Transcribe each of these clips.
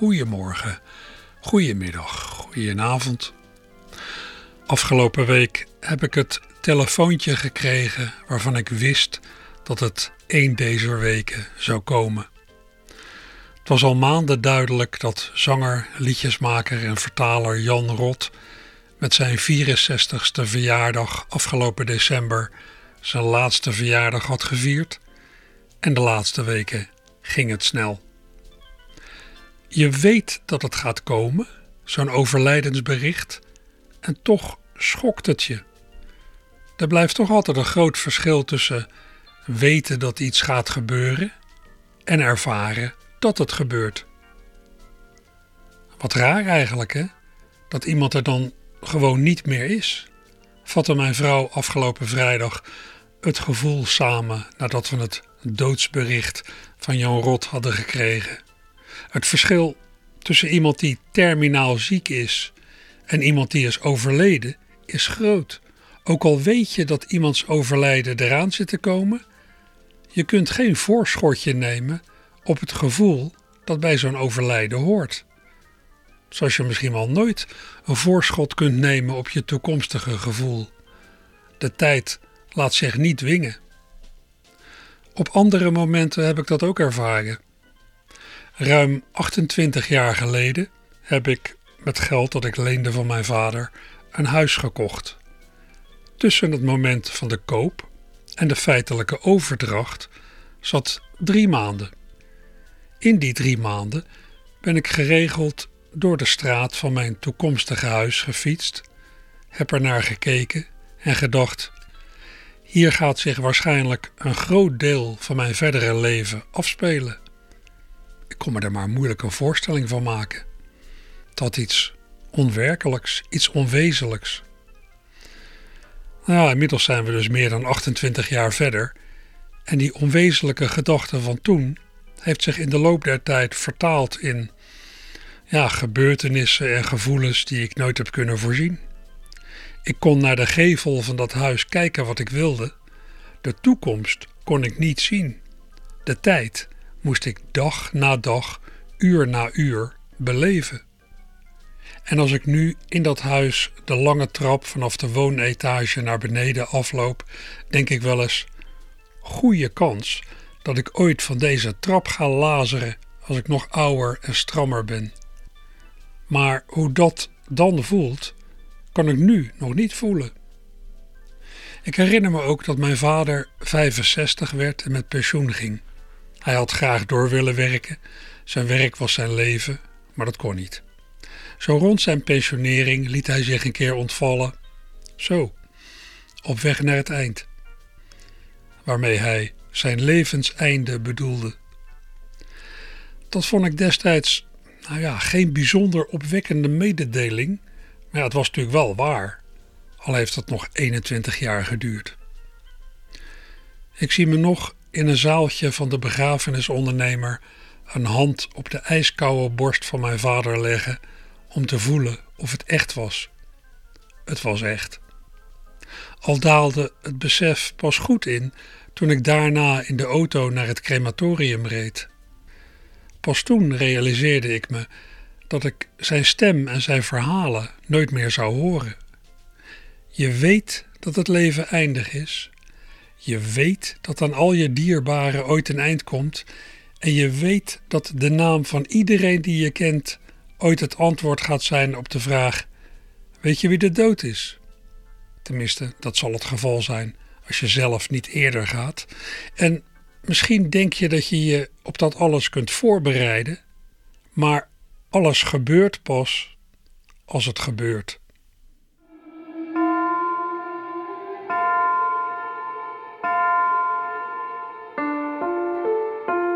Goedemorgen, goedemiddag, goedenavond. Afgelopen week heb ik het telefoontje gekregen waarvan ik wist dat het één deze weken zou komen. Het was al maanden duidelijk dat zanger, liedjesmaker en vertaler Jan Rot met zijn 64ste verjaardag afgelopen december zijn laatste verjaardag had gevierd en de laatste weken ging het snel. Je weet dat het gaat komen, zo'n overlijdensbericht, en toch schokt het je. Er blijft toch altijd een groot verschil tussen weten dat iets gaat gebeuren en ervaren dat het gebeurt. Wat raar eigenlijk, hè? Dat iemand er dan gewoon niet meer is. Vatte mijn vrouw afgelopen vrijdag het gevoel samen nadat we het doodsbericht van Jan Rot hadden gekregen. Het verschil tussen iemand die terminaal ziek is en iemand die is overleden is groot. Ook al weet je dat iemands overlijden eraan zit te komen, je kunt geen voorschotje nemen op het gevoel dat bij zo'n overlijden hoort. Zoals je misschien wel nooit een voorschot kunt nemen op je toekomstige gevoel. De tijd laat zich niet dwingen. Op andere momenten heb ik dat ook ervaren. Ruim 28 jaar geleden heb ik met geld dat ik leende van mijn vader een huis gekocht. Tussen het moment van de koop en de feitelijke overdracht zat drie maanden. In die drie maanden ben ik geregeld door de straat van mijn toekomstige huis gefietst, heb er naar gekeken en gedacht: hier gaat zich waarschijnlijk een groot deel van mijn verdere leven afspelen. Kon me er maar moeilijk een voorstelling van maken. Dat iets onwerkelijks, iets onwezenlijks. Nou, inmiddels zijn we dus meer dan 28 jaar verder. En die onwezenlijke gedachte van toen heeft zich in de loop der tijd vertaald in ja, gebeurtenissen en gevoelens die ik nooit heb kunnen voorzien. Ik kon naar de gevel van dat huis kijken wat ik wilde. De toekomst kon ik niet zien. De tijd moest ik dag na dag, uur na uur beleven. En als ik nu in dat huis de lange trap vanaf de woonetage naar beneden afloop, denk ik wel eens: goede kans dat ik ooit van deze trap ga lazeren als ik nog ouder en strammer ben. Maar hoe dat dan voelt, kan ik nu nog niet voelen. Ik herinner me ook dat mijn vader 65 werd en met pensioen ging. Hij had graag door willen werken, zijn werk was zijn leven, maar dat kon niet. Zo rond zijn pensionering liet hij zich een keer ontvallen. Zo, op weg naar het eind. Waarmee hij zijn levenseinde bedoelde. Dat vond ik destijds, nou ja, geen bijzonder opwekkende mededeling, maar het was natuurlijk wel waar, al heeft het nog 21 jaar geduurd. Ik zie me nog in een zaaltje van de begrafenisondernemer een hand op de ijskoude borst van mijn vader leggen om te voelen of het echt was. Het was echt. Al daalde het besef pas goed in toen ik daarna in de auto naar het crematorium reed. Pas toen realiseerde ik me dat ik zijn stem en zijn verhalen nooit meer zou horen. Je weet dat het leven eindig is. Je weet dat aan al je dierbaren ooit een eind komt. En je weet dat de naam van iedereen die je kent ooit het antwoord gaat zijn op de vraag: Weet je wie de dood is? Tenminste, dat zal het geval zijn als je zelf niet eerder gaat. En misschien denk je dat je je op dat alles kunt voorbereiden, maar alles gebeurt pas als het gebeurt.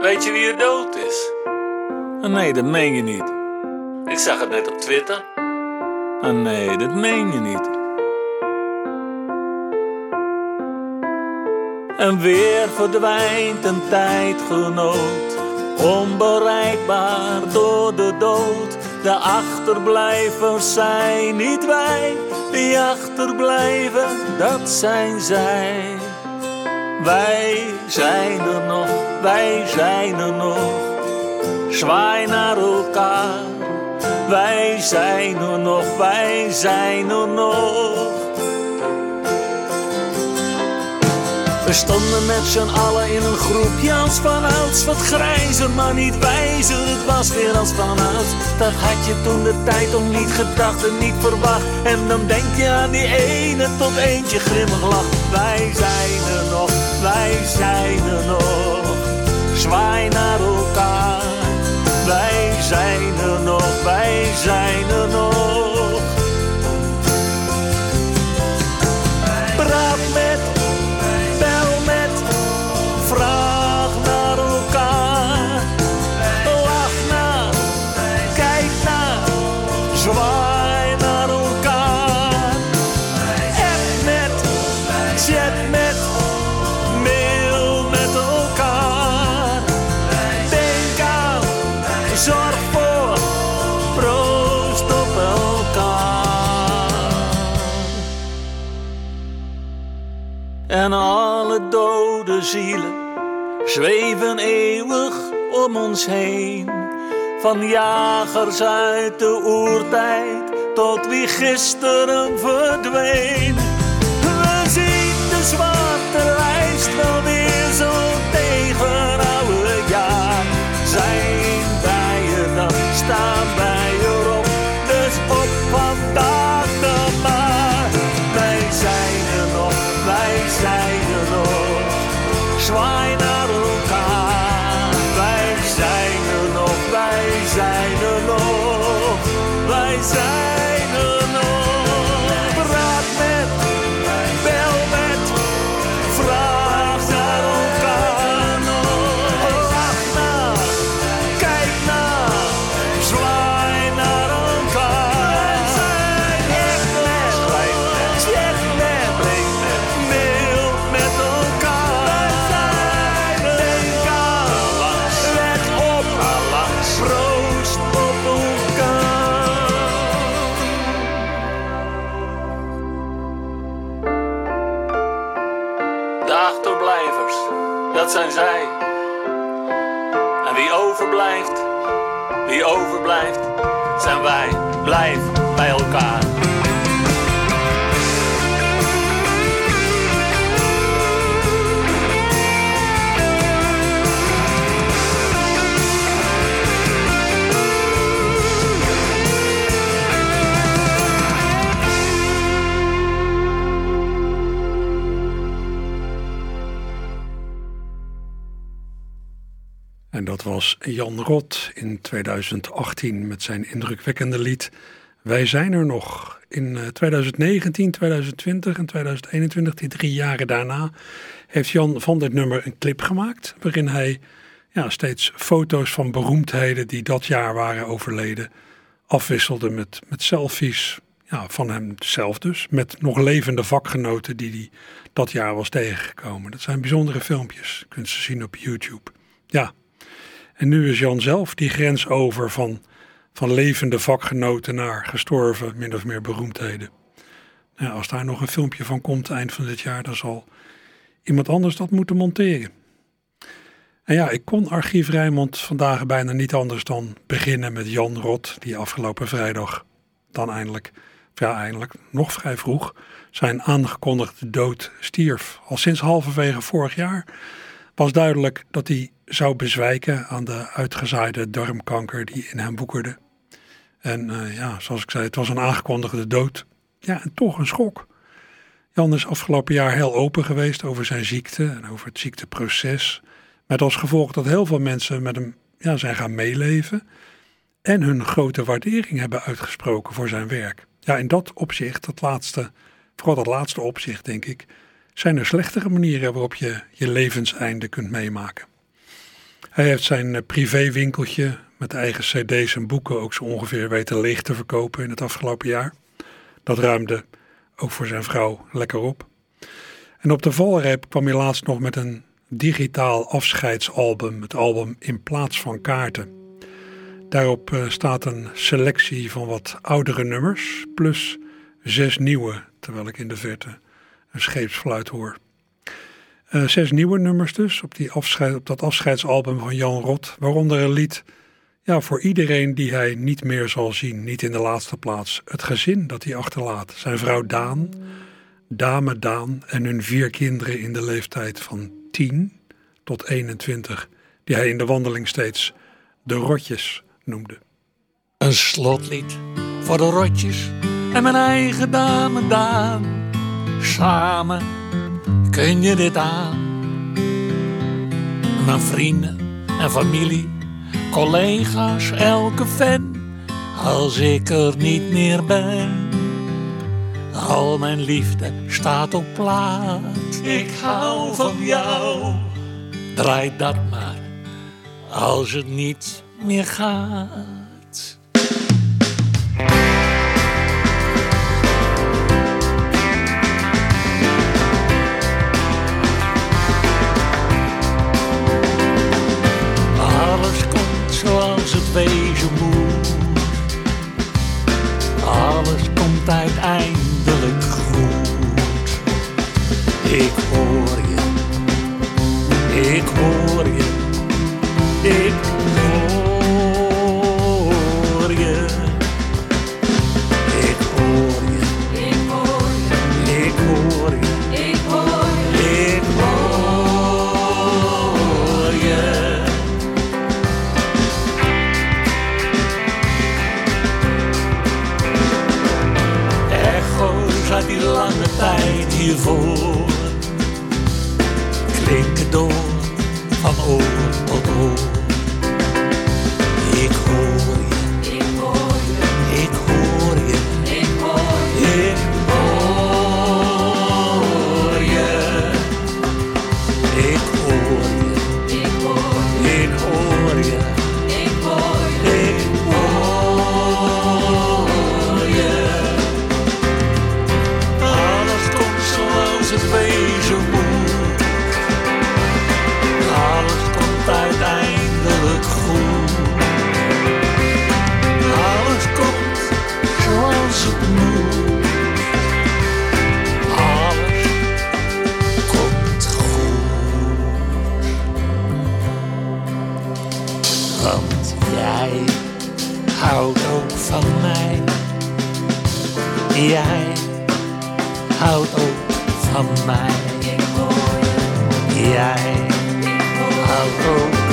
Weet je wie er dood is? Nee, dat meen je niet. Ik zag het net op Twitter. Nee, dat meen je niet. En weer verdwijnt een tijdgenoot, onbereikbaar door de dood. De achterblijvers zijn niet wij, die achterblijven, dat zijn zij. Wij zijn er nog, wij zijn er nog. Zwaai naar elkaar. Wij zijn er nog, wij zijn er nog. We stonden met z'n allen in een groepje als vanouds. Wat grijzer, maar niet wijzer. Het was weer als vanouds. Dat had je toen de tijd om niet gedacht en niet verwacht. En dan denk je aan die ene tot eentje grimmig lacht. Wij zijn er nog, wij zijn er nog. Zwaai naar elkaar. Wij zijn er nog, wij zijn er dode zielen zweven eeuwig om ons heen. Van jagers uit de oertijd tot wie gisteren verdween. We zien de zwarte overblijft, zijn wij. Blijf bij elkaar. Jan Rot in 2018 met zijn indrukwekkende lied Wij zijn er nog. In eh, 2019, 2020 en 2021, die drie jaren daarna, heeft Jan van dit nummer een clip gemaakt. Waarin hij ja, steeds foto's van beroemdheden die dat jaar waren overleden afwisselde met, met selfies ja, van hemzelf dus. Met nog levende vakgenoten die hij dat jaar was tegengekomen. Dat zijn bijzondere filmpjes. Je kunt ze zien op YouTube. Ja, en nu is Jan zelf die grens over van, van levende vakgenoten naar gestorven, min of meer beroemdheden. Nou, als daar nog een filmpje van komt eind van dit jaar, dan zal iemand anders dat moeten monteren. En ja, ik kon Archief Rijnmond vandaag bijna niet anders dan beginnen met Jan Rot, die afgelopen vrijdag dan eindelijk, ja eindelijk, nog vrij vroeg, zijn aangekondigde dood stierf. Al sinds halverwege vorig jaar was duidelijk dat hij zou bezwijken aan de uitgezaaide darmkanker die in hem woekerde. En eh, ja, zoals ik zei, het was een aangekondigde dood. Ja, en toch een schok. Jan is afgelopen jaar heel open geweest over zijn ziekte en over het ziekteproces. Met als gevolg dat heel veel mensen met hem ja, zijn gaan meeleven. En hun grote waardering hebben uitgesproken voor zijn werk. Ja, in dat opzicht, dat laatste, vooral dat laatste opzicht denk ik, zijn er slechtere manieren waarop je je levenseinde kunt meemaken. Hij heeft zijn privéwinkeltje met eigen cd's en boeken ook zo ongeveer weten leeg te verkopen in het afgelopen jaar. Dat ruimde ook voor zijn vrouw lekker op. En op de valreep kwam hij laatst nog met een digitaal afscheidsalbum, het album In Plaats van Kaarten. Daarop eh, staat een selectie van wat oudere nummers, plus zes nieuwe, terwijl ik in de verte een scheepsfluit hoor. Uh, zes nieuwe nummers dus op, die afscheid, op dat afscheidsalbum van Jan Rot, waaronder een lied ja, voor iedereen die hij niet meer zal zien, niet in de laatste plaats. Het gezin dat hij achterlaat, zijn vrouw Daan, dame Daan en hun vier kinderen in de leeftijd van 10 tot 21, die hij in de wandeling steeds de rotjes noemde. Een slotlied voor de rotjes en mijn eigen dame Daan. Samen kun je dit aan. Mijn vrienden en familie, collega's, elke fan. Als ik er niet meer ben. Al mijn liefde staat op plaat. Ik hou van jou. Draai dat maar, als het niet meer gaat. Jij houdt ook van mij. ik hoor je, Jij houdt ook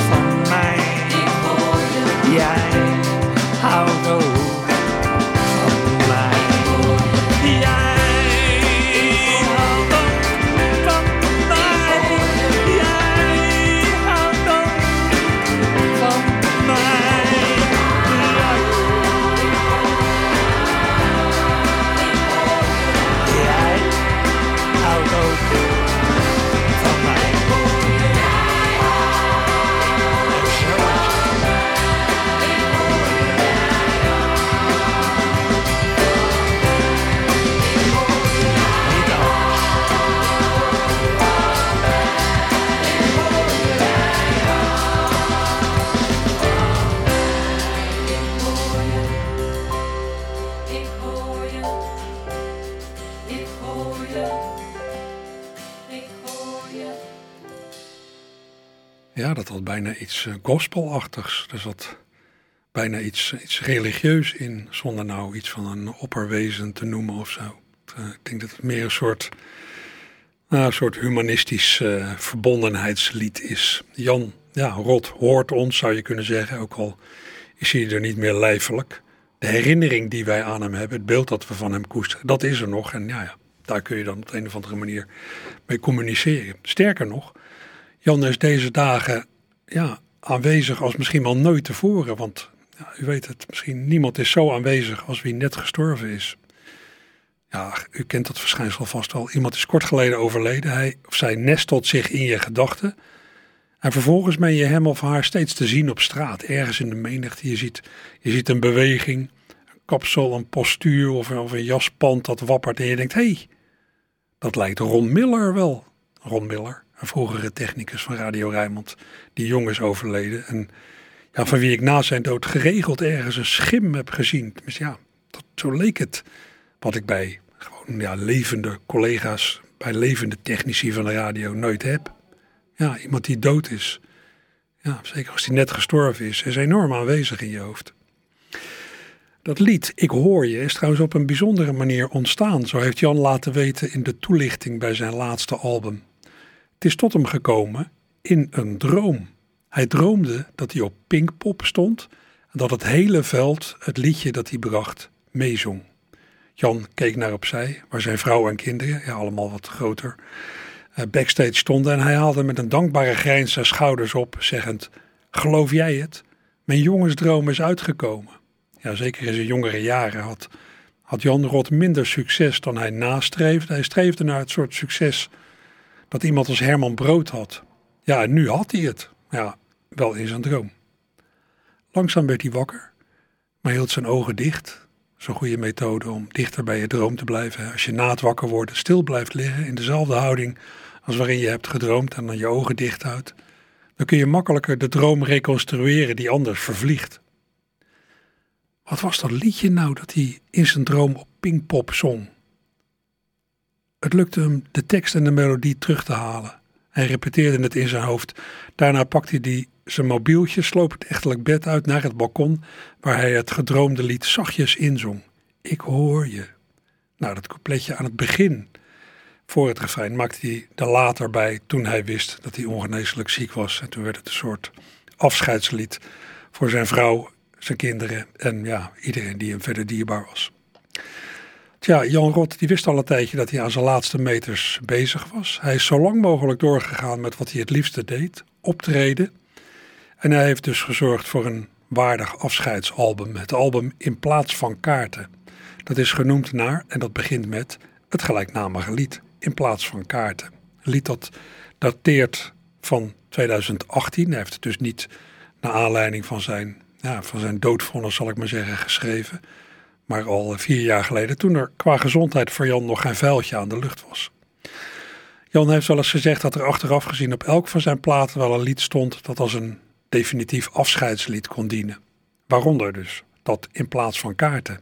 Ja, dat had bijna iets eh, gospelachtigs. Er zat bijna iets, iets religieus in, zonder nou iets van een opperwezen te noemen of zo. Eh, ik denk dat het meer een soort, nou, een soort humanistisch eh, verbondenheidslied is. Jan, ja, Rot hoort ons, zou je kunnen zeggen, ook al is hij er niet meer lijfelijk. De herinnering die wij aan hem hebben, het beeld dat we van hem koesteren, dat is er nog. En ja, ja, daar kun je dan op een of andere manier mee communiceren. Sterker nog, Jan is deze dagen ja, aanwezig als misschien wel nooit tevoren. Want ja, u weet het, misschien niemand is zo aanwezig als wie net gestorven is. Ja, u kent dat verschijnsel vast wel. Iemand is kort geleden overleden. Hij of zij nestelt zich in je gedachten. En vervolgens ben je hem of haar steeds te zien op straat, ergens in de menigte. Je ziet, je ziet een beweging, een kapsel, een postuur of, een- of een jaspand dat wappert. En je denkt, hé, hey, dat lijkt Ron Miller wel. Ron Miller, een vroegere technicus van Radio Rijnmond, die jong is overleden. En ja, van wie ik na zijn dood geregeld ergens een schim heb gezien. Dus ja, dat, zo leek het. Wat ik bij gewoon ja, levende collega's, bij levende technici van de radio nooit heb. Ja, iemand die dood is. Ja, zeker als die net gestorven is, is enorm aanwezig in je hoofd. Dat lied, Ik hoor je, is trouwens op een bijzondere manier ontstaan. Zo heeft Jan laten weten in de toelichting bij zijn laatste album. Het is tot hem gekomen in een droom. Hij droomde dat hij op Pinkpop stond en dat het hele veld het liedje dat hij bracht meezong. Jan keek naar opzij, waar zijn vrouw en kinderen, ja, allemaal wat groter, eh, backstage stonden en hij haalde met een dankbare grijns zijn schouders op, zeggend: Geloof jij het? Mijn jongensdroom is uitgekomen. Ja, zeker in zijn jongere jaren had, had Jan Rot minder succes dan hij nastreefde. Hij streefde naar het soort succes dat iemand als Herman Brood had. Ja, en nu had hij het. Ja, wel in zijn droom. Langzaam werd hij wakker, maar hield zijn ogen dicht. Een goede methode om dichter bij je droom te blijven. Als je na het wakker worden stil blijft liggen in dezelfde houding als waarin je hebt gedroomd en dan je ogen dicht houdt, dan kun je makkelijker de droom reconstrueren die anders vervliegt. Wat was dat liedje nou dat hij in zijn droom op Pinkpop zong? Het lukte hem de tekst en de melodie terug te halen. Hij repeteerde het in zijn hoofd. Daarna pakte hij zijn mobieltje, sloop het echtelijk bed uit naar het balkon, waar hij het gedroomde lied zachtjes inzong. Ik hoor je. Nou, dat coupletje aan het begin, voor het refrein, maakte hij er later bij toen hij wist dat hij ongeneeslijk ziek was. En toen werd het een soort afscheidslied voor zijn vrouw, zijn kinderen en ja, iedereen die hem verder dierbaar was. Tja, Jan Rot die wist al een tijdje dat hij aan zijn laatste meters bezig was. Hij is zo lang mogelijk doorgegaan met wat hij het liefste deed, optreden. En hij heeft dus gezorgd voor een waardig afscheidsalbum. Het album In Plaats van Kaarten. Dat is genoemd naar, en dat begint met, het gelijknamige lied In Plaats van Kaarten. Een lied dat dateert van 2018. Hij heeft het dus niet naar aanleiding van zijn, ja, van zijn doodvonnis, zal ik maar zeggen, geschreven maar al vier jaar geleden, toen er qua gezondheid voor Jan nog geen vuiltje aan de lucht was. Jan heeft wel eens gezegd dat er achteraf gezien op elk van zijn platen wel een lied stond dat als een definitief afscheidslied kon dienen. Waaronder dus dat in plaats van kaarten.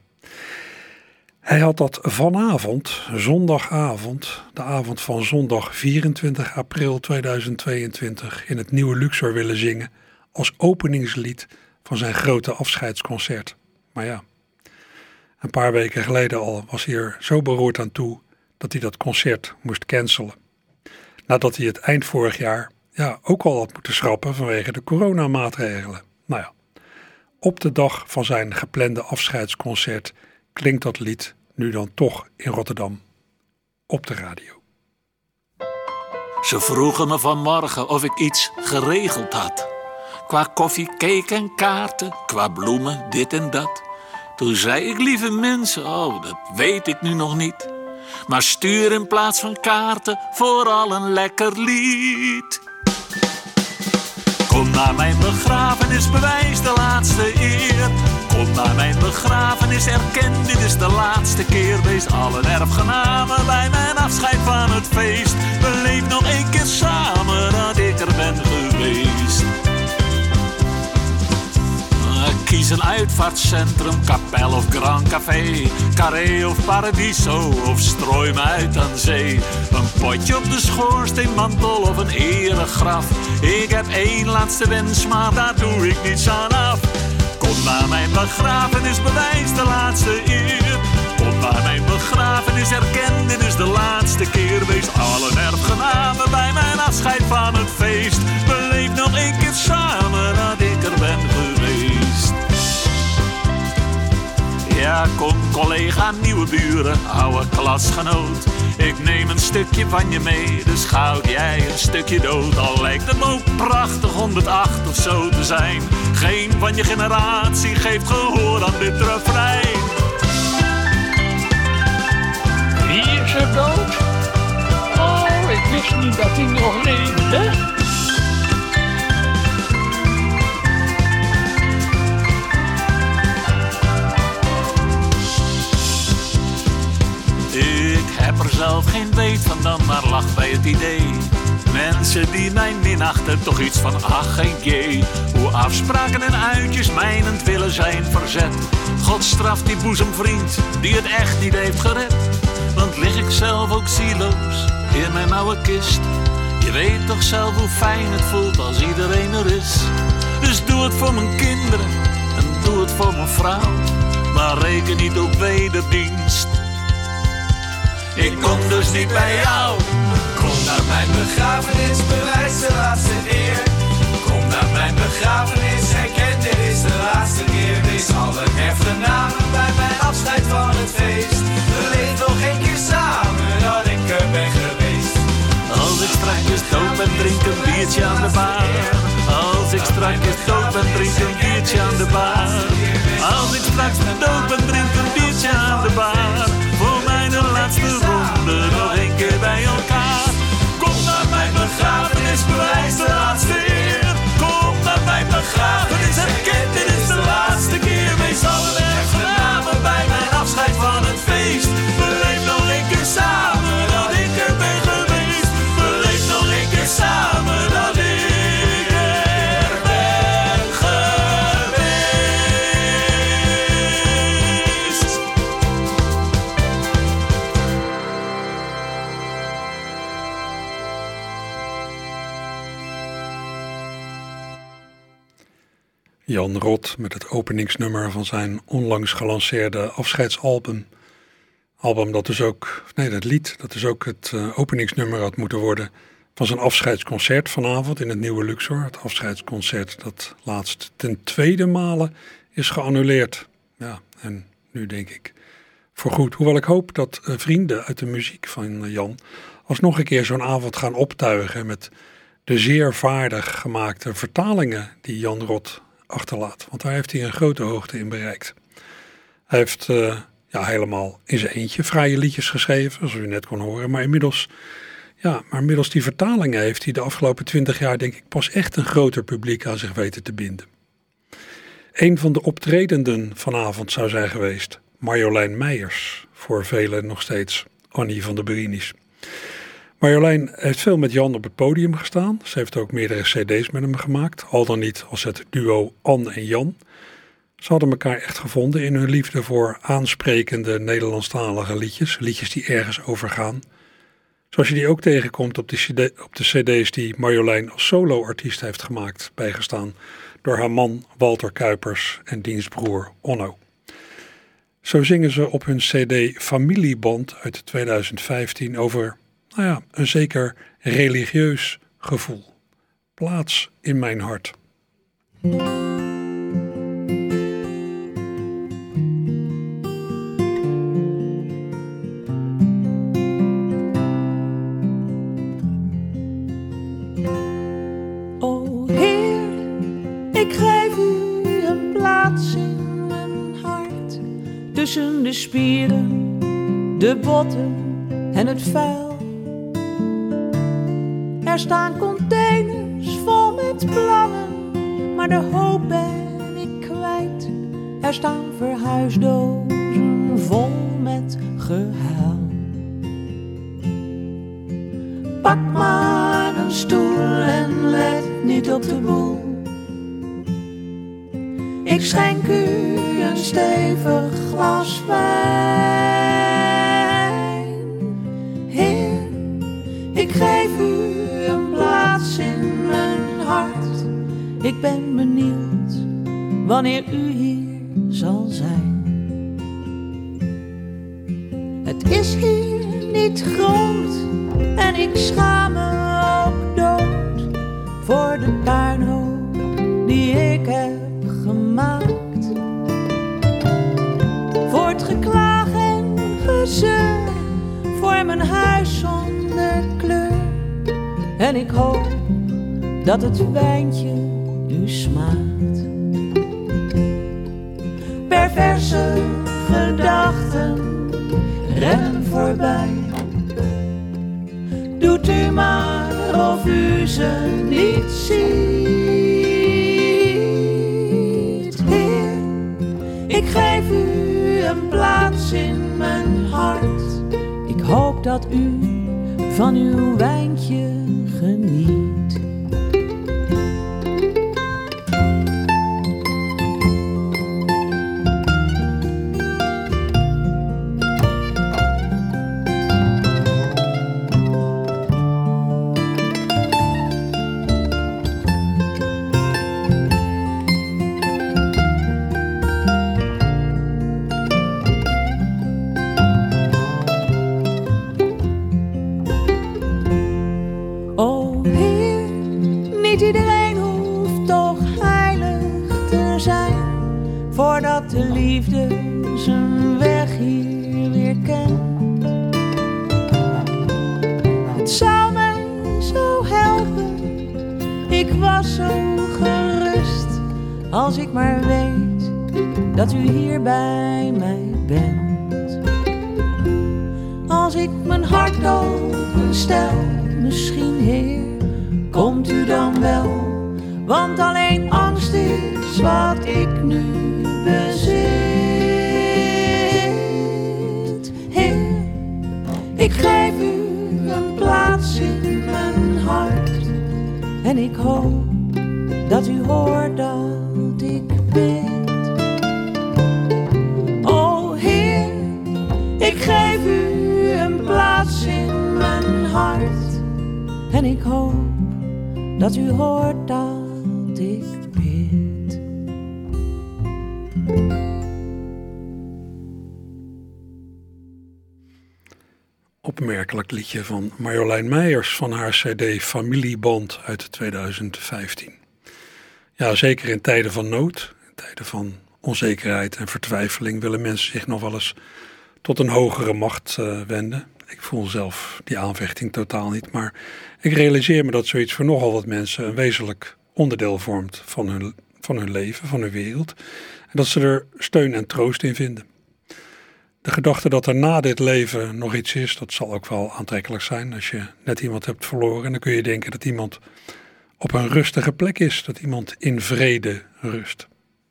Hij had dat vanavond, zondagavond, de avond van zondag 24 april 2022, in het Nieuwe Luxor willen zingen als openingslied van zijn grote afscheidsconcert. Maar ja, een paar weken geleden al was hij er zo beroerd aan toe dat hij dat concert moest cancelen. Nadat hij het eind vorig jaar ja, ook al had moeten schrappen vanwege de coronamaatregelen. Nou ja, op de dag van zijn geplande afscheidsconcert klinkt dat lied nu dan toch in Rotterdam op de radio. Ze vroegen me vanmorgen of ik iets geregeld had. Qua koffie, cake en kaarten, qua bloemen, dit en dat. Toen zei ik, lieve mensen, oh, dat weet ik nu nog niet. Maar stuur in plaats van kaarten vooral een lekker lied. Kom naar mijn begrafenis, bewijs de laatste eer. Kom naar mijn begrafenis, erken dit is de laatste keer. Wees allen erfgenamen bij mijn afscheid van het feest. Beleef nog één keer samen dat ik er ben geweest. Kies een uitvaartcentrum, kapel of Grand Café, Carré of Paradiso of strooi me uit aan zee. Een potje op de schoorsteenmantel of een eregraf. Ik heb één laatste wens, maar daar doe ik niets aan af. Kom naar mijn begrafenis, bewijs de laatste eer. Kom naar mijn begrafenis, erken dit is de laatste keer. Wees allen erfgenamen bij mijn afscheid van het feest. Beleef nog één keer samen Ja, kom collega, nieuwe buren, oude klasgenoot. Ik neem een stukje van je mee, dus goud jij een stukje dood. Al lijkt het ook prachtig 108 of zo te zijn. Geen van je generatie geeft gehoor aan dit refrein. Wie is er dood? Oh, ik wist niet dat hij nog leefde. Zelf geen weet van dan, maar lach bij het idee. Mensen die mij minachten, toch iets van ach geen jee. Hoe afspraken en uitjes mijnend willen zijn verzet. God straft die boezemvriend die het echt niet heeft gered. Want lig ik zelf ook zieloos in mijn oude kist. Je weet toch zelf hoe fijn het voelt als iedereen er is. Dus doe het voor mijn kinderen en doe het voor mijn vrouw. Maar reken niet op wederdienst. Ik kom dus niet bij jou. Kom naar mijn begrafenis, bewijs de laatste eer. Kom naar mijn begrafenis, herken dit is de laatste keer. Wees alle erfgenamen bij mijn afscheid van het feest. Beleef nog een keer samen dat ik er ben geweest. Als ik strakjes dood ben, drink een biertje aan de bar. Als ik strakjes dood ben, drink een biertje aan de bar. Als ik straks dood ben, drink een biertje aan de bar. Laatste ronde nog een keer bij elkaar. Kom naar mijn begrafenis, bewijs de laatste eer. Kom naar mijn begrafenis, herken Jan Rot met het openingsnummer van zijn onlangs gelanceerde afscheidsalbum. Album dat dus ook, nee dat lied, dat dus ook het eh, openingsnummer had moeten worden van zijn afscheidsconcert vanavond in het Nieuwe Luxor. Het afscheidsconcert dat laatst ten tweede male is geannuleerd. Ja, en nu denk ik voorgoed. Hoewel ik hoop dat eh, vrienden uit de muziek van Jan alsnog een keer zo'n avond gaan optuigen met de zeer vaardig gemaakte vertalingen die Jan Rot achterlaat. Want daar heeft hij een grote hoogte in bereikt. Hij heeft eh, ja, helemaal in zijn eentje vrije liedjes geschreven, zoals u net kon horen. Maar inmiddels, ja, maar middels die vertalingen heeft hij de afgelopen twintig jaar, denk ik, pas echt een groter publiek aan zich weten te binden. Een van de optredenden vanavond zou zijn geweest Marjolein Meijers, voor velen nog steeds Annie van der Berini's. Marjolein heeft veel met Jan op het podium gestaan. Ze heeft ook meerdere cd's met hem gemaakt, al dan niet als het duo Anne en Jan. Ze hadden elkaar echt gevonden in hun liefde voor aansprekende Nederlandstalige liedjes, liedjes die ergens over gaan. Zoals je die ook tegenkomt op de, op de cd's die Marjolein als solo-artiest heeft gemaakt, bijgestaan door haar man Walter Kuipers en dienstbroer Onno. Zo zingen ze op hun cd Familieband uit 2015 over nou ja, een zeker religieus gevoel. Plaats in mijn hart. O Heer, ik geef u een plaats in mijn hart. Tussen de spieren, de botten en het vuil. Er staan containers vol met plannen, maar de hoop ben ik kwijt. Er staan verhuisdozen vol met gehuil. Pak maar een stoel en let niet op de boel. Ik schenk u een stevig glas wijn. Wanneer u hier zal zijn. Het is hier niet groot en ik schaam me ook dood voor de puinhoop die ik heb gemaakt. Voor het geklaag en gezeur, voor mijn huis zonder kleur. En ik hoop dat het wijntje u smaakt. Perverse gedachten rennen voorbij. Doet u maar of u ze niet ziet. Heer, ik geef u een plaats in mijn hart. Ik hoop dat u van uw wijntje geniet. Want alleen angst is wat ik nu bezit. Heer, ik geef u een plaats in mijn hart. En ik hoop dat u hoort dat ik bid. O Heer, ik geef u een plaats in mijn hart. En ik hoop dat u hoort dat ik. Opmerkelijk liedje van Marjolein Meijers van haar cd Familieband uit 2015. Ja, zeker in tijden van nood, in tijden van onzekerheid en vertwijfeling willen mensen zich nog wel eens tot een hogere macht eh, wenden. Ik voel zelf die aanvechting totaal niet, maar ik realiseer me dat zoiets voor nogal wat mensen een wezenlijk onderdeel vormt van hun, van hun leven, van hun wereld. En dat ze er steun en troost in vinden. De gedachte dat er na dit leven nog iets is, dat zal ook wel aantrekkelijk zijn. Als je net iemand hebt verloren, dan kun je denken dat iemand op een rustige plek is, dat iemand in vrede rust.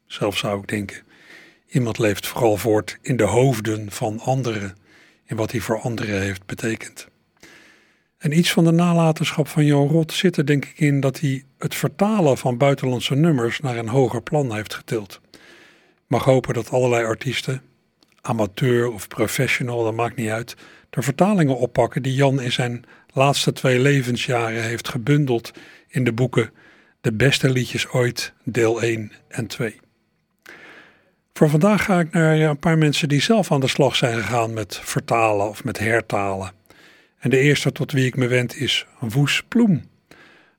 Zelf zou ik denken, iemand leeft vooral voort in de hoofden van anderen, in wat hij voor anderen heeft betekend. En iets van de nalatenschap van Jan Rot zit er denk ik in dat hij het vertalen van buitenlandse nummers naar een hoger plan heeft getild. Mag hopen dat allerlei artiesten, amateur of professional, dat maakt niet uit, de vertalingen oppakken die Jan in zijn laatste twee levensjaren heeft gebundeld in de boeken De beste liedjes ooit, deel 1 en 2. Voor vandaag ga ik naar een paar mensen die zelf aan de slag zijn gegaan met vertalen of met hertalen. En de eerste tot wie ik me wend is Woes Ploem.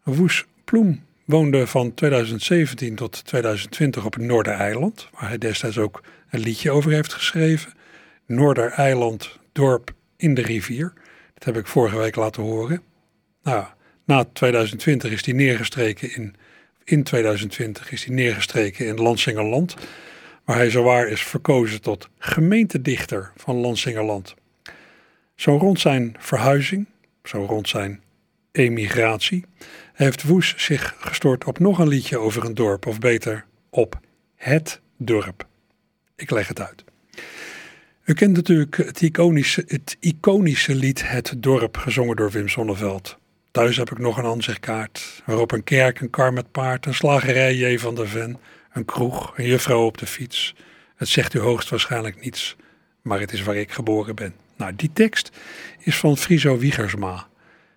Woes Ploem woonde van 2017 tot 2020 op het Noordereiland, waar hij destijds ook een liedje over heeft geschreven. Noordereiland, dorp in de rivier. Dat heb ik vorige week laten horen. Nou, na 2020 is hij neergestreken in, in 2020 is hij neergestreken in Lansingerland, waar hij zowaar is verkozen tot gemeentedichter van Lansingerland. Zo rond zijn verhuizing, zo rond zijn emigratie, heeft Woes zich gestort op nog een liedje over een dorp, of beter op het dorp. Ik leg het uit. U kent natuurlijk het iconische, het iconische lied Het Dorp, gezongen door Wim Sonneveld. Thuis heb ik nog een aanzichtkaart, waarop een kerk, een kar met paard, een slagerij J. van der Ven, een kroeg, een juffrouw op de fiets. Het zegt u hoogstwaarschijnlijk niets, maar het is waar ik geboren ben. Nou, die tekst is van Friso Wiegersma.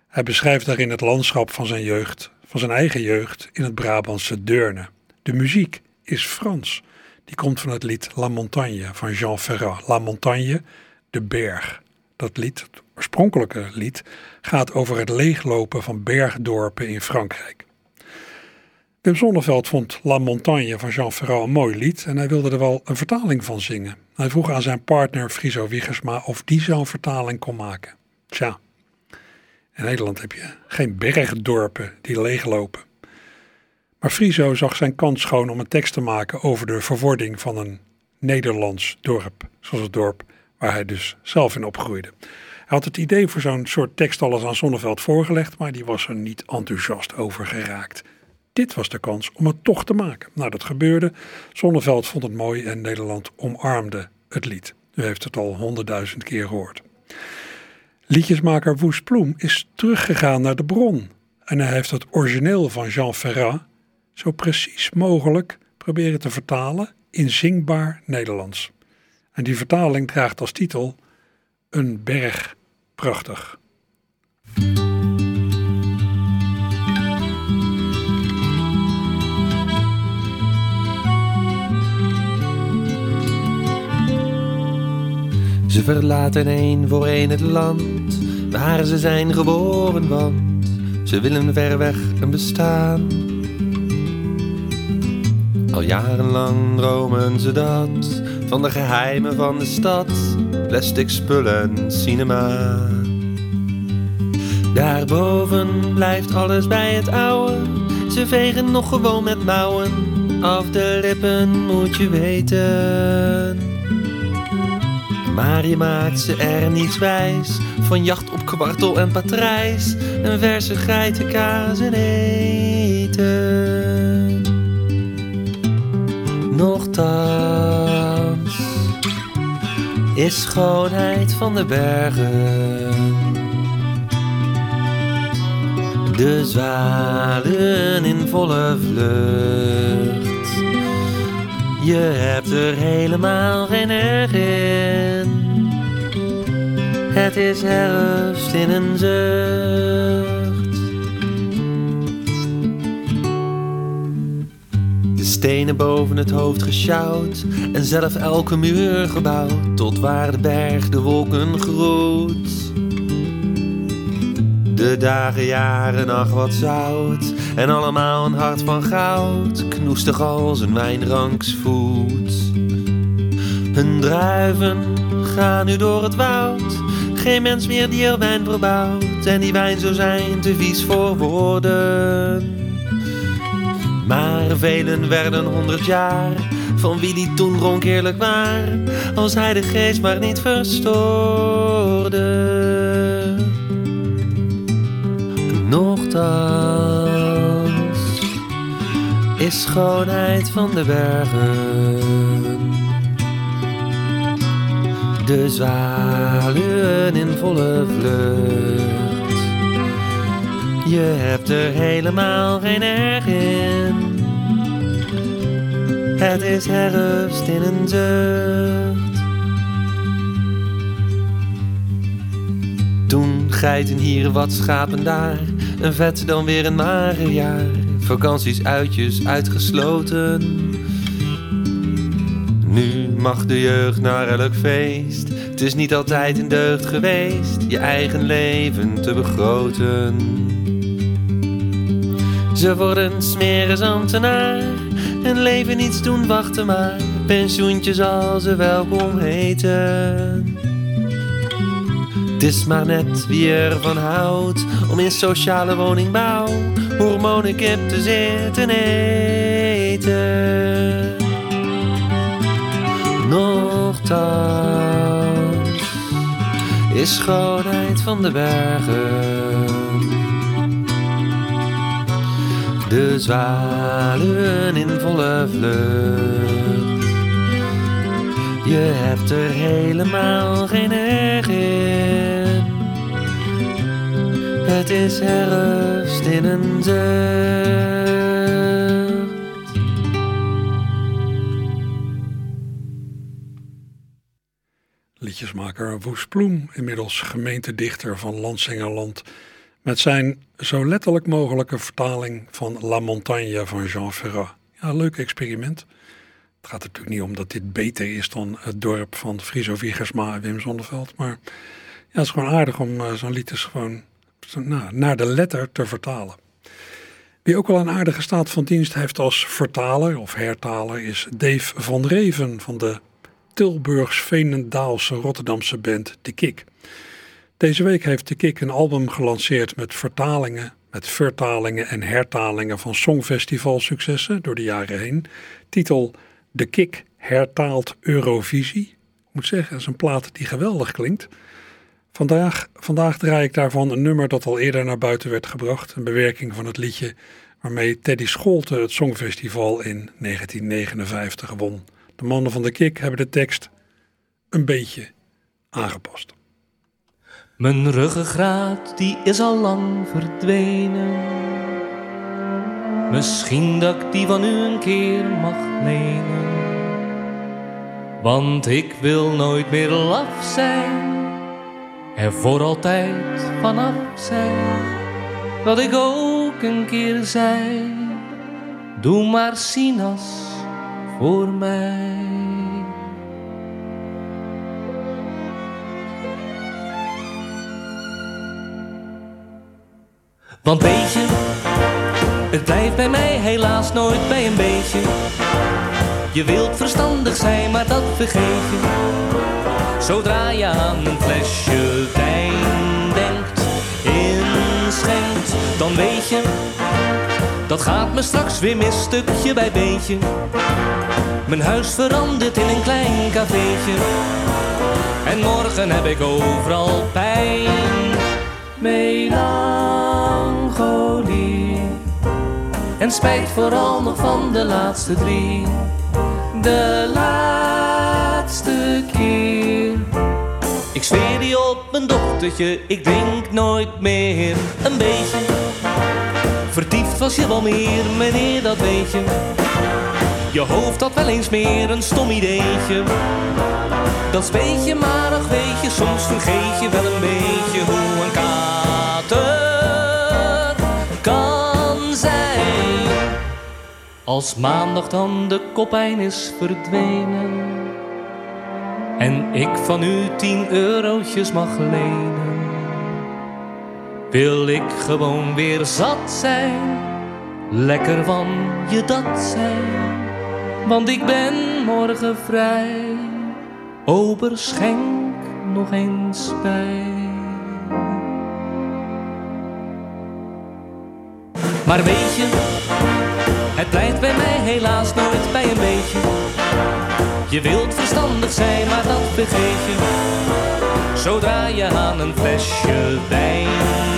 Hij beschrijft daarin het landschap van zijn jeugd, van zijn eigen jeugd in het Brabantse Deurne. De muziek is Frans. Die komt van het lied La Montagne van Jean Ferrat. La Montagne, de berg. Dat lied, het oorspronkelijke lied, gaat over het leeglopen van bergdorpen in Frankrijk. Wim Sonneveld vond La Montagne van Jean Ferrat een mooi lied en hij wilde er wel een vertaling van zingen. Hij vroeg aan zijn partner Friso Wiegersma of die zo'n vertaling kon maken. Tja, in Nederland heb je geen bergdorpen die leeglopen. Maar Friso zag zijn kans schoon om een tekst te maken over de verwording van een Nederlands dorp, zoals het dorp waar hij dus zelf in opgroeide. Hij had het idee voor zo'n soort tekst al eens aan Sonneveld voorgelegd, maar die was er niet enthousiast over geraakt. Dit was de kans om het toch te maken. Nou, dat gebeurde. Sonneveld vond het mooi en Nederland omarmde het lied. U heeft het al honderdduizend keer gehoord. Liedjesmaker Woes Ploem is teruggegaan naar de bron en hij heeft het origineel van Jean Ferrat zo precies mogelijk proberen te vertalen in zingbaar Nederlands. En die vertaling draagt als titel Een berg prachtig. Ze verlaten een voor een het land waar ze zijn geboren, want ze willen ver weg een bestaan. Al jarenlang dromen ze dat van de geheimen van de stad, plastic spullen, cinema. Daarboven blijft alles bij het oude, ze vegen nog gewoon met mouwen. Af de lippen moet je weten. Maar je maakt ze er niets wijs. Van jacht op kwartel en patrijs. En verse geitenkaas en eten. Nochtans Is schoonheid van de bergen. De zwalen in volle vlucht je hebt er helemaal geen erg in. Het is herfst in een zucht. De stenen boven het hoofd gesjouwd en zelf elke muur gebouwd tot waar de berg de wolken groet. De dagen, jaren, ach wat zout. En allemaal een hart van goud. Knoestig als een wijnranksvoet. Hun druiven gaan nu door het woud. Geen mens meer die er wijn verbouwt. En die wijn zou zijn te vies voor woorden. Maar velen werden honderd jaar. Van wie die toen dronk eerlijk waar. Als hij de geest maar niet verstoorde. Nochtans is schoonheid van de bergen. De zwaluwen in volle vlucht. Je hebt er helemaal geen erg in. Het is herfst in een zucht. Toen geiten hier, wat schapen daar. Een vet dan weer een mager jaar. Vakanties, uitjes, uitgesloten. Nu mag de jeugd naar elk feest. Het is niet altijd een deugd geweest. Je eigen leven te begroten. Ze worden smeres ambtenaar. En leven niets doen, wachten maar. Pensioentje zal ze welkom heten. Het is maar net wie ervan houdt om in sociale woningbouw hormonenkip te zitten eten. Nochtans is schoonheid van de bergen. De zwaluwen in volle vlucht. Je hebt er helemaal geen erg in. Het is herfst in een zucht. Liedjesmaker Woes Ploem, inmiddels gemeentedichter van Lansingerland, met zijn zo letterlijk mogelijke vertaling van La Montagne van Jean Ferrat. Ja, leuk experiment. Het gaat er natuurlijk niet om dat dit beter is dan het dorp van Friso Wiegersma en Wim Zonneveld, maar ja, het is gewoon aardig om uh, zo'n lied gewoon naar de letter te vertalen. Wie ook wel een aardige staat van dienst heeft als vertaler of hertaler is Dave van Reven van de Tilburgs-Veenendaalse Rotterdamse band De Kik. Deze week heeft De Kik een album gelanceerd met vertalingen, met vertalingen en hertalingen van songfestivalsuccessen door de jaren heen. Titel De Kik hertaalt Eurovisie. Ik moet zeggen, dat is een plaat die geweldig klinkt. Vandaag, vandaag draai ik daarvan een nummer dat al eerder naar buiten werd gebracht. Een bewerking van het liedje waarmee Teddy Scholte het Songfestival in 1959 won. De mannen van de Kik hebben de tekst een beetje aangepast. Mijn ruggengraat die is al lang verdwenen. Misschien dat ik die van u een keer mag lenen. Want ik wil nooit meer laf zijn. Er voor altijd vanaf zijn. Wat ik ook een keer zei. Doe maar sinas voor mij. Want weet je, het blijft bij mij helaas nooit bij een beetje. Je wilt verstandig zijn, maar dat vergeet je. Zodra je aan een flesje wijn denkt, inschenkt, dan weet je, dat gaat me straks weer mis stukje bij beetje. Mijn huis verandert in een klein cafeetje. En morgen heb ik overal pijn. Melancholie. En spijt vooral nog van de laatste drie. De laatste keer. Ik zweer je op mijn dochtertje, ik drink nooit meer een beetje. Vertiefd was je wel meer, meneer, dat weet je. Je hoofd had wel eens meer een stom ideetje. Dat weet je, maar ach weet je, soms vergeet je wel een beetje hoe een kater kan zijn. Als maandag dan de kopijn is verdwenen en ik van u tien eurotjes mag lenen, wil ik gewoon weer zat zijn, lekker van je dat zijn, want ik ben morgen vrij. Ober schenk nog eens bij. Maar weet je, helaas nooit bij een beetje. Je wilt verstandig zijn, maar dat vergeet je. Zodra je aan een flesje wijn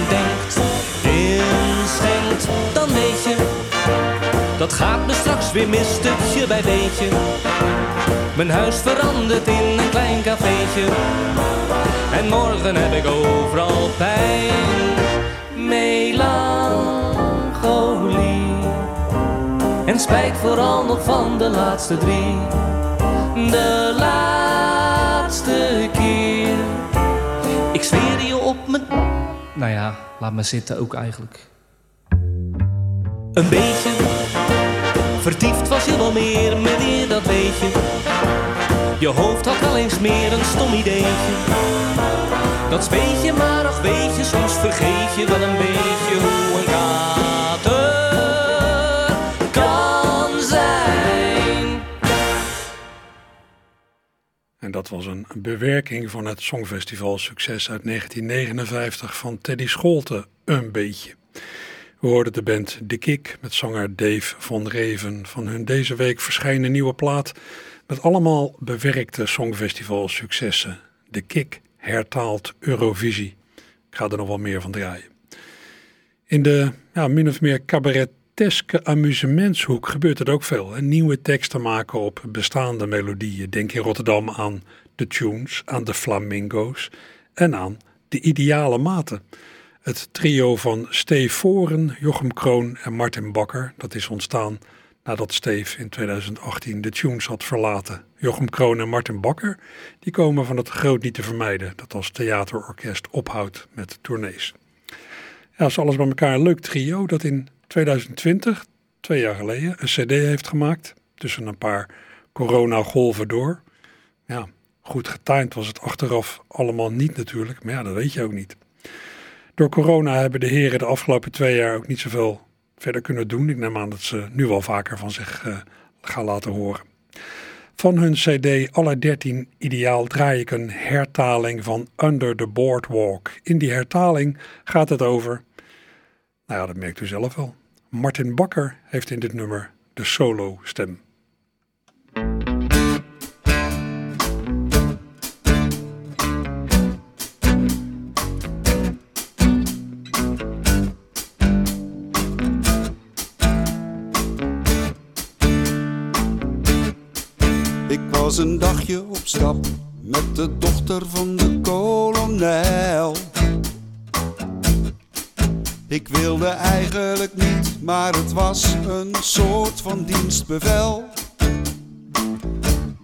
denkt, inschenkt, dan weet je. Dat gaat me straks weer mis, stukje bij beetje. Mijn huis verandert in een klein cafeetje. En morgen heb ik overal pijn. Melancholie. En vooral nog van de laatste drie. De laatste keer. Ik zweer je op mijn... Nou ja, laat me zitten ook eigenlijk. Een beetje Vertiefd was je wel meer, meneer, dat weet je. Je hoofd had wel eens meer een stom ideetje. Dat weet je, maar ach weet je, soms vergeet je wel een beetje hoe een kater En dat was een bewerking van het Songfestival Succes uit 1959 van Teddy Scholte, een beetje. We hoorden de band De Kik met zanger Dave van Reven van hun deze week verschijnen nieuwe plaat met allemaal bewerkte songfestival successen. De Kik hertaalt Eurovisie. Ik ga er nog wel meer van draaien. In de ja, min of meer cabareteske amusementshoek gebeurt het ook veel. En nieuwe teksten maken op bestaande melodieën. Denk in Rotterdam aan de tunes, aan de flamingo's en aan de ideale maten. Het trio van Steve Voren, Jochem Kroon en Martin Bakker, dat is ontstaan nadat Steve in 2018 de tunes had verlaten. Jochem Kroon en Martin Bakker, die komen van het Groot Niet te Vermijden, dat als theaterorkest ophoudt met tournees. Ja, is alles bij elkaar een leuk trio dat in 2020, twee jaar geleden, een cd heeft gemaakt, tussen een paar coronagolven door. Ja, goed getimed was het achteraf allemaal niet natuurlijk, maar ja, dat weet je ook niet. Door corona hebben de heren de afgelopen twee jaar ook niet zoveel verder kunnen doen. Ik neem aan dat ze nu wel vaker van zich uh, gaan laten horen. Van hun CD Alle 13 Ideaal draai ik een hertaling van Under the Boardwalk. In die hertaling gaat het over, nou ja, dat merkt u zelf wel. Martin Bakker heeft in dit nummer de solo stem. was een dagje op stap met de dochter van de kolonel. Ik wilde eigenlijk niet, maar het was een soort van dienstbevel.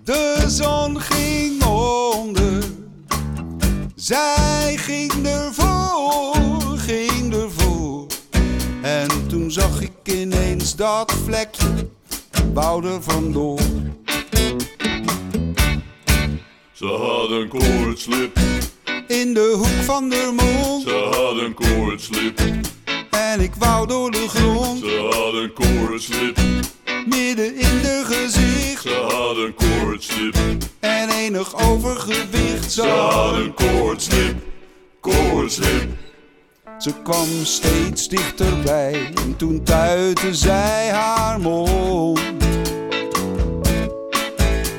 De zon ging onder, zij ging ervoor, ging ervoor. En toen zag ik ineens dat vlekje, wou er vandoor. Ze had een koortslip. In de hoek van de mond. Ze had een koortslip. En ik wou door de grond. Ze had een koortslip. Midden in de gezicht. Ze had een koortslip. En enig overgewicht. Ze had een koortslip. Koortslip. Ze kwam steeds dichterbij. En toen tuitte zij haar mond.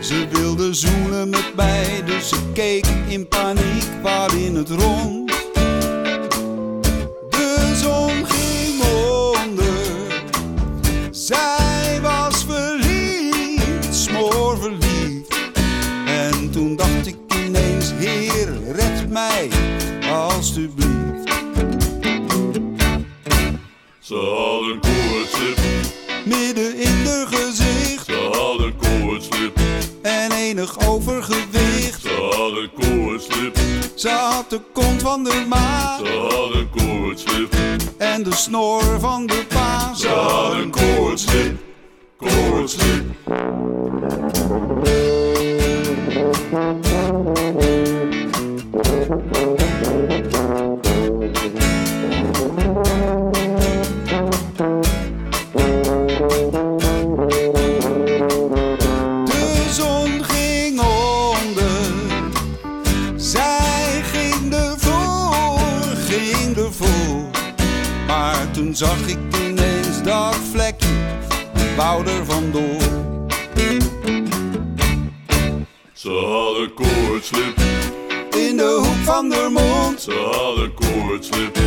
Ze wilde zoenen met mij, dus ik keek in paniek waar in het rond. Ze had een koortslip. Midden in de gezicht. Ze had een koortslip. En enig overgewicht. Ze had een koortslip. Ze had de kont van de ma. Ze had een koortslip. En de snor van de pa. Ze had een koortslip. Koortslip. zag ik ineens dat vlekje, wou er vandoor. Ze had een koortslip. In de hoek van de mond. Ze had een koortslip.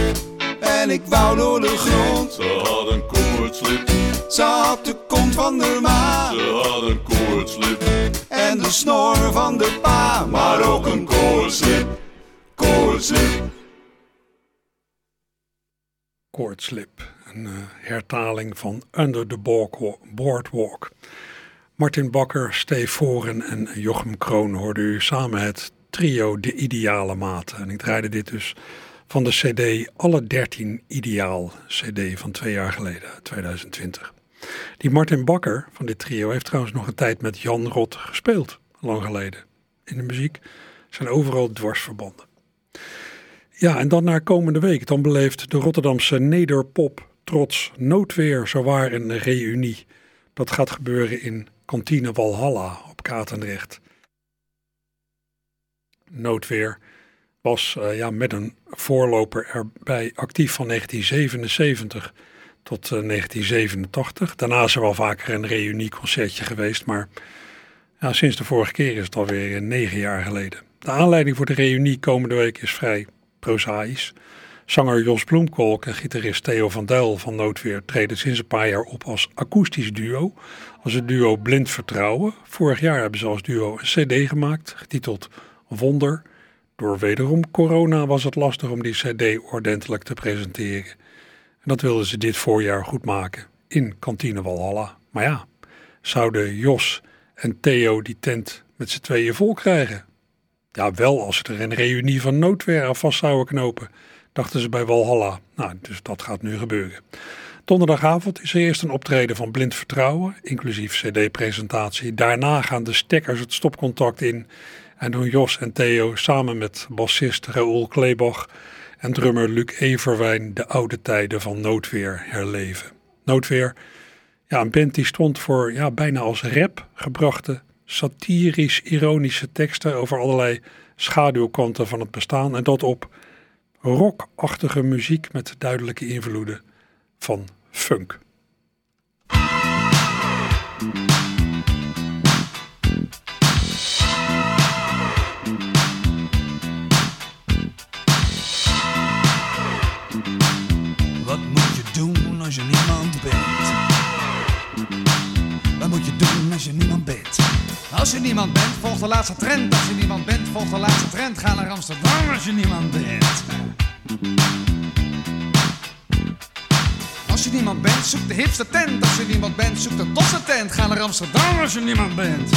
En ik wou door de grond. Ze had een koortslip. Ze had de kont van de ma. Ze had een koortslip. En de snor van de pa. Maar ook een koortslip. Koortslip. Koortslip, een eh, hertaling van Under the Boardwalk-. Martin Bakker, Steve Voren en Jochem Kroon hoorden u samen het trio De Ideale Maten. En ik draaide dit dus van de CD Alle 13 Ideaal, CD van twee jaar geleden, 2020. Die Martin Bakker van dit trio heeft trouwens nog een tijd met Jan Rot gespeeld, lang geleden. In de muziek zijn overal dwarsverbanden. Ja, en dan naar komende week. Dan beleeft de Rotterdamse nederpop trots noodweer zowaar een reunie. Dat gaat gebeuren in kantine Walhalla op Katendrecht. Noodweer was uh, ja, met een voorloper erbij actief van 1977 tot uh, 1987. Daarna is er wel vaker een reunieconcertje geweest, maar ja, sinds de vorige keer is het alweer negen jaar geleden. De aanleiding voor de reunie komende week is vrij prozaïs. Zanger Jos Bloemkolk en gitarist Theo van Dijl van Noodweer treden sinds een paar jaar op als akoestisch duo. Als het duo Blind Vertrouwen. Vorig jaar hebben ze als duo een cd gemaakt, getiteld Wonder. Door wederom corona was het lastig om die cd ordentelijk te presenteren. En dat wilden ze dit voorjaar goed maken in Kantine Walhalla. Maar ja, zouden Jos en Theo die tent met z'n tweeën vol krijgen? Ja, wel als ze er een reunie van noodweer aan vast zouden knopen, dachten ze bij Walhalla. Nou, dus dat gaat nu gebeuren. Donderdagavond is er eerst een optreden van Blind Vertrouwen, inclusief cd-presentatie. Daarna gaan de stekkers het stopcontact in en doen Jos en Theo samen met bassist Raoul Kleebach en drummer Luc Everwijn de oude tijden van Noodweer herleven. Noodweer, ja, een band die stond voor ja, bijna als rap gebrachte satirisch-ironische teksten over allerlei schaduwkanten van het bestaan en dat op rockachtige muziek met duidelijke invloeden van funk. Als je niemand bent? Als je niemand bent, volg de laatste trend. Als je niemand bent, volg de laatste trend. Ga naar Amsterdam als je niemand bent. je niemand bent, zoek de hipste tent. Als je niemand bent, zoek de tofste tent. Ga naar Amsterdam als je niemand bent.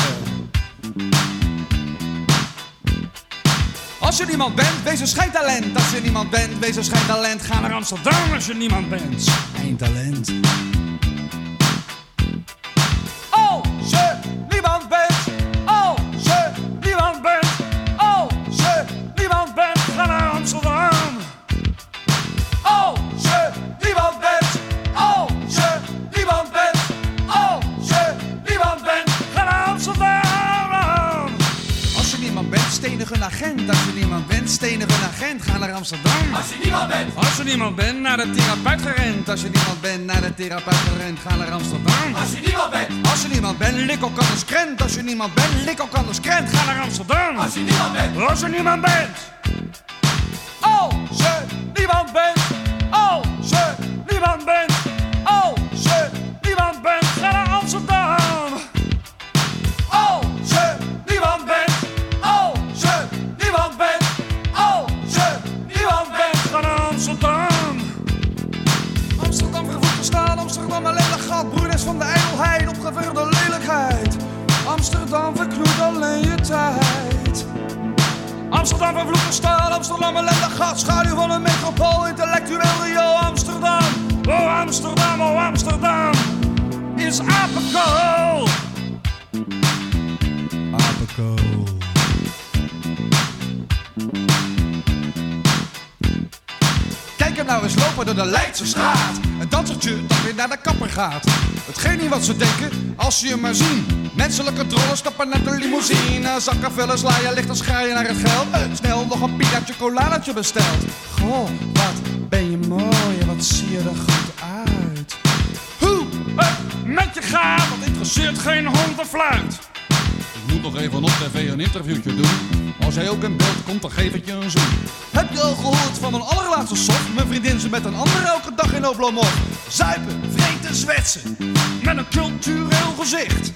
Als je niemand bent, wees een schijntalent. Als je niemand bent, wees een schijntalent. Ga naar Amsterdam als je niemand bent. Schijntalent. Als je Als je niemand bent, stenig een agent. Ga naar Amsterdam. Als je niemand bent. Als je niemand bent, naar de therapeut gerend. Als je niemand bent, naar de therapeut gerend. Ga naar Amsterdam. Als je niemand bent. Als je niemand bent, lik ook anders krent. Als je niemand bent, lik ook anders krent. Ga naar Amsterdam. Als je niemand bent. Als je niemand bent. Als je niemand bent. Tijd. Amsterdam vervloekte staal, Amsterdam ellendig gat, schaduw van een metropool, intellectueel Rio Amsterdam. Oh Amsterdam, oh Amsterdam, is apenkool. Apenkool. Kijk hem nou eens lopen door de Leidse straat. Een dansertje dat weer naar de kapper gaat. Het geen niet wat ze denken, als ze je maar zien. Menselijke drollen stappen naar de limousine. Zakken vullen, sla licht als schaaien naar het geld. Snel nog een pina chocoladetje besteld. Goh, wat ben je mooi en wat zie je er goed uit. Hoe het met je gaat, dat interesseert geen hond of fluit. Ik moet nog even op tv een interviewtje doen. Als jij ook in beeld komt, dan geef ik je een zoen. Heb je al gehoord van mijn allerlaatste soft? Mijn vriendin ze met een ander elke dag in Oblomov. Zuipen, vreten, zwetsen. Met een cultureel gezicht.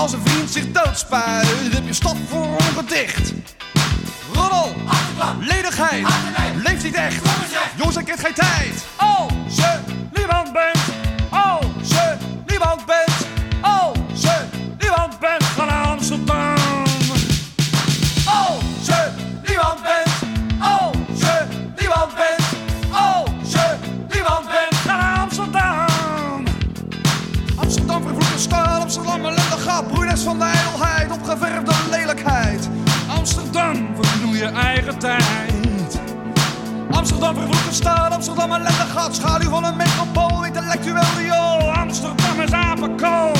Als een vriend zich doodspuit, heb je stof voor ongedicht. Roddel, ledigheid, leeft niet echt. Jongens, ik heb geen tijd. Als je Amsterdam vervloekte staal, Amsterdam ellendig gat, schaduw van een metropool, intellectueel riool. Amsterdam is apenkool.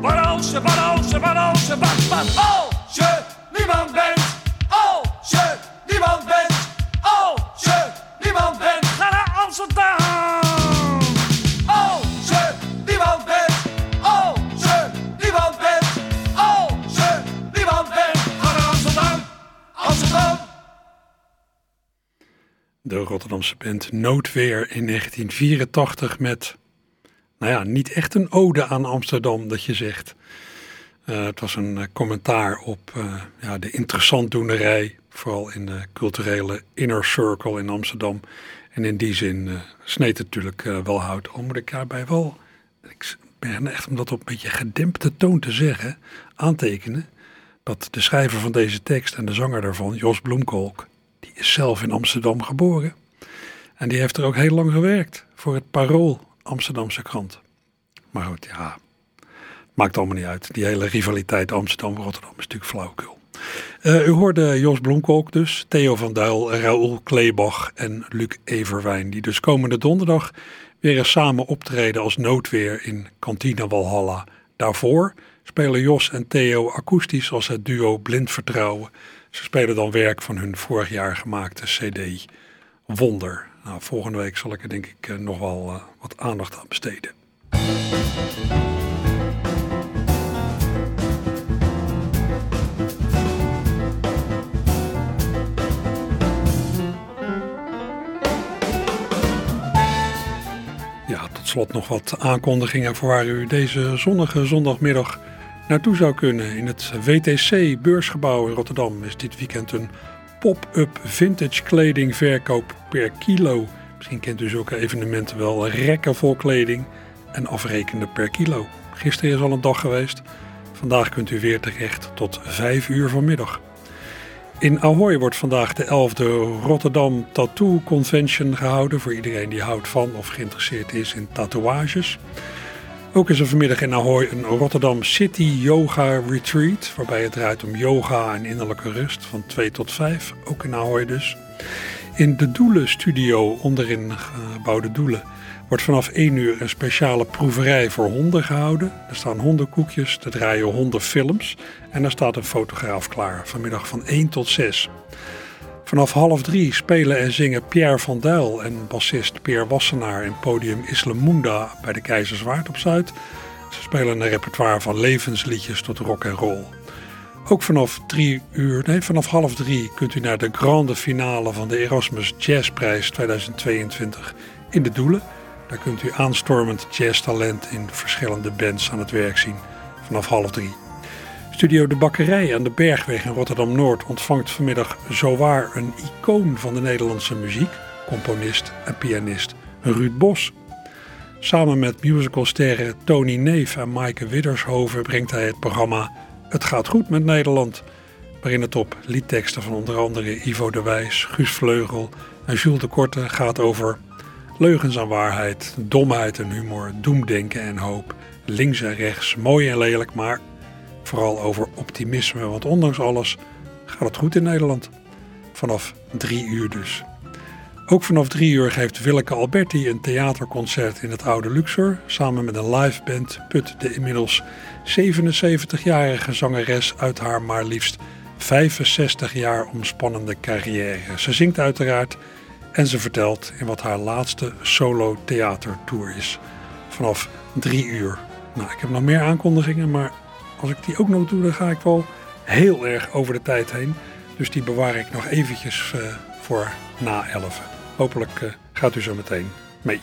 Wat als je, wat als je, wat als je, wat, wat als je De Rotterdamse band Noodweer in 1984 met, nou ja, niet echt een ode aan Amsterdam dat je zegt. Eh, het was een eh, commentaar op eh, ja, de interessantdoenerij, vooral in de culturele inner circle in Amsterdam. En in die zin uh, sneed het natuurlijk wel hout. Al moet ik daarbij wel, ik ben echt om dat op een beetje gedempte toon te zeggen, aantekenen dat de schrijver van deze tekst en de zanger daarvan, Jos Bloemkolk, die is zelf in Amsterdam geboren. En die heeft er ook heel lang gewerkt voor het Parool Amsterdamse krant. Maar goed, ja, maakt allemaal niet uit. Die hele rivaliteit Amsterdam-Rotterdam is natuurlijk flauwekul. Uh, u hoorde Jos Bloemkolk dus, Theo van Duil, Raoul Kleebach en Luc Everwijn. Die dus komende donderdag weer eens samen optreden als noodweer in Kantine Walhalla. Daarvoor spelen Jos en Theo akoestisch als het duo Blind Vertrouwen. Ze spelen dan werk van hun vorig jaar gemaakte cd Wonder. Nou, volgende week zal ik er denk ik nog wel uh, wat aandacht aan besteden. Ja, tot slot nog wat aankondigingen voor waar u deze zonnige zondagmiddag naartoe zou kunnen. In het WTC beursgebouw in Rotterdam is dit weekend een pop-up vintage kledingverkoop per kilo Misschien kent u zulke evenementen wel rekken vol kleding en afrekenen per kilo. Gisteren is al een dag geweest. Vandaag kunt u weer terecht tot 5 uur vanmiddag. In Ahoy wordt vandaag de 11e Rotterdam Tattoo Convention gehouden voor iedereen die houdt van of geïnteresseerd is in tatoeages. Ook is er vanmiddag in Ahoy een Rotterdam City Yoga Retreat, waarbij het draait om yoga en innerlijke rust van 2 tot 5, ook in Ahoy dus. In de Doelen Studio, onderin gebouwde Doelen, wordt vanaf 1 uur een speciale proeverij voor honden gehouden. Er staan hondenkoekjes, er draaien hondenfilms en er staat een fotograaf klaar, vanmiddag van 1 tot 6. Vanaf half drie spelen en zingen Pierre van Dijl en bassist Peer Wassenaar in podium Islamunda bij de Keizerswaard op Zuid. Ze spelen een repertoire van levensliedjes tot rock en roll. Ook vanaf drie uur, nee, vanaf half drie kunt u naar de grande finale van de Erasmus Jazzprijs 2022 in de Doelen. Daar kunt u aanstormend jazztalent in verschillende bands aan het werk zien vanaf half drie. Studio De Bakkerij aan de Bergweg in Rotterdam-Noord ontvangt vanmiddag zowaar een icoon van de Nederlandse muziek, componist en pianist Ruud Bos. Samen met musicalsterren Tony Neef en Maaike Widdershoven brengt hij het programma Het gaat goed met Nederland, waarin het op liedteksten van onder andere Ivo de Wijs, Guus Vleugel en Jules de Korte gaat over leugens en waarheid, domheid en humor, doemdenken en hoop, links en rechts, mooi en lelijk, maar Vooral over optimisme, want ondanks alles gaat het goed in Nederland. Vanaf drie uur dus. Ook vanaf drie uur geeft Willeke Alberti een theaterconcert in het Oude Luxor. Samen met een live band put de inmiddels 77-jarige zangeres uit haar maar liefst 65 jaar omspannende carrière. Ze zingt uiteraard en ze vertelt in wat haar laatste solo theatertour is. Vanaf drie uur. Nou, ik heb nog meer aankondigingen, maar als ik die ook nog doe, dan ga ik wel heel erg over de tijd heen. Dus die bewaar ik nog eventjes uh, voor na 11. Hopelijk uh, gaat u zo meteen mee.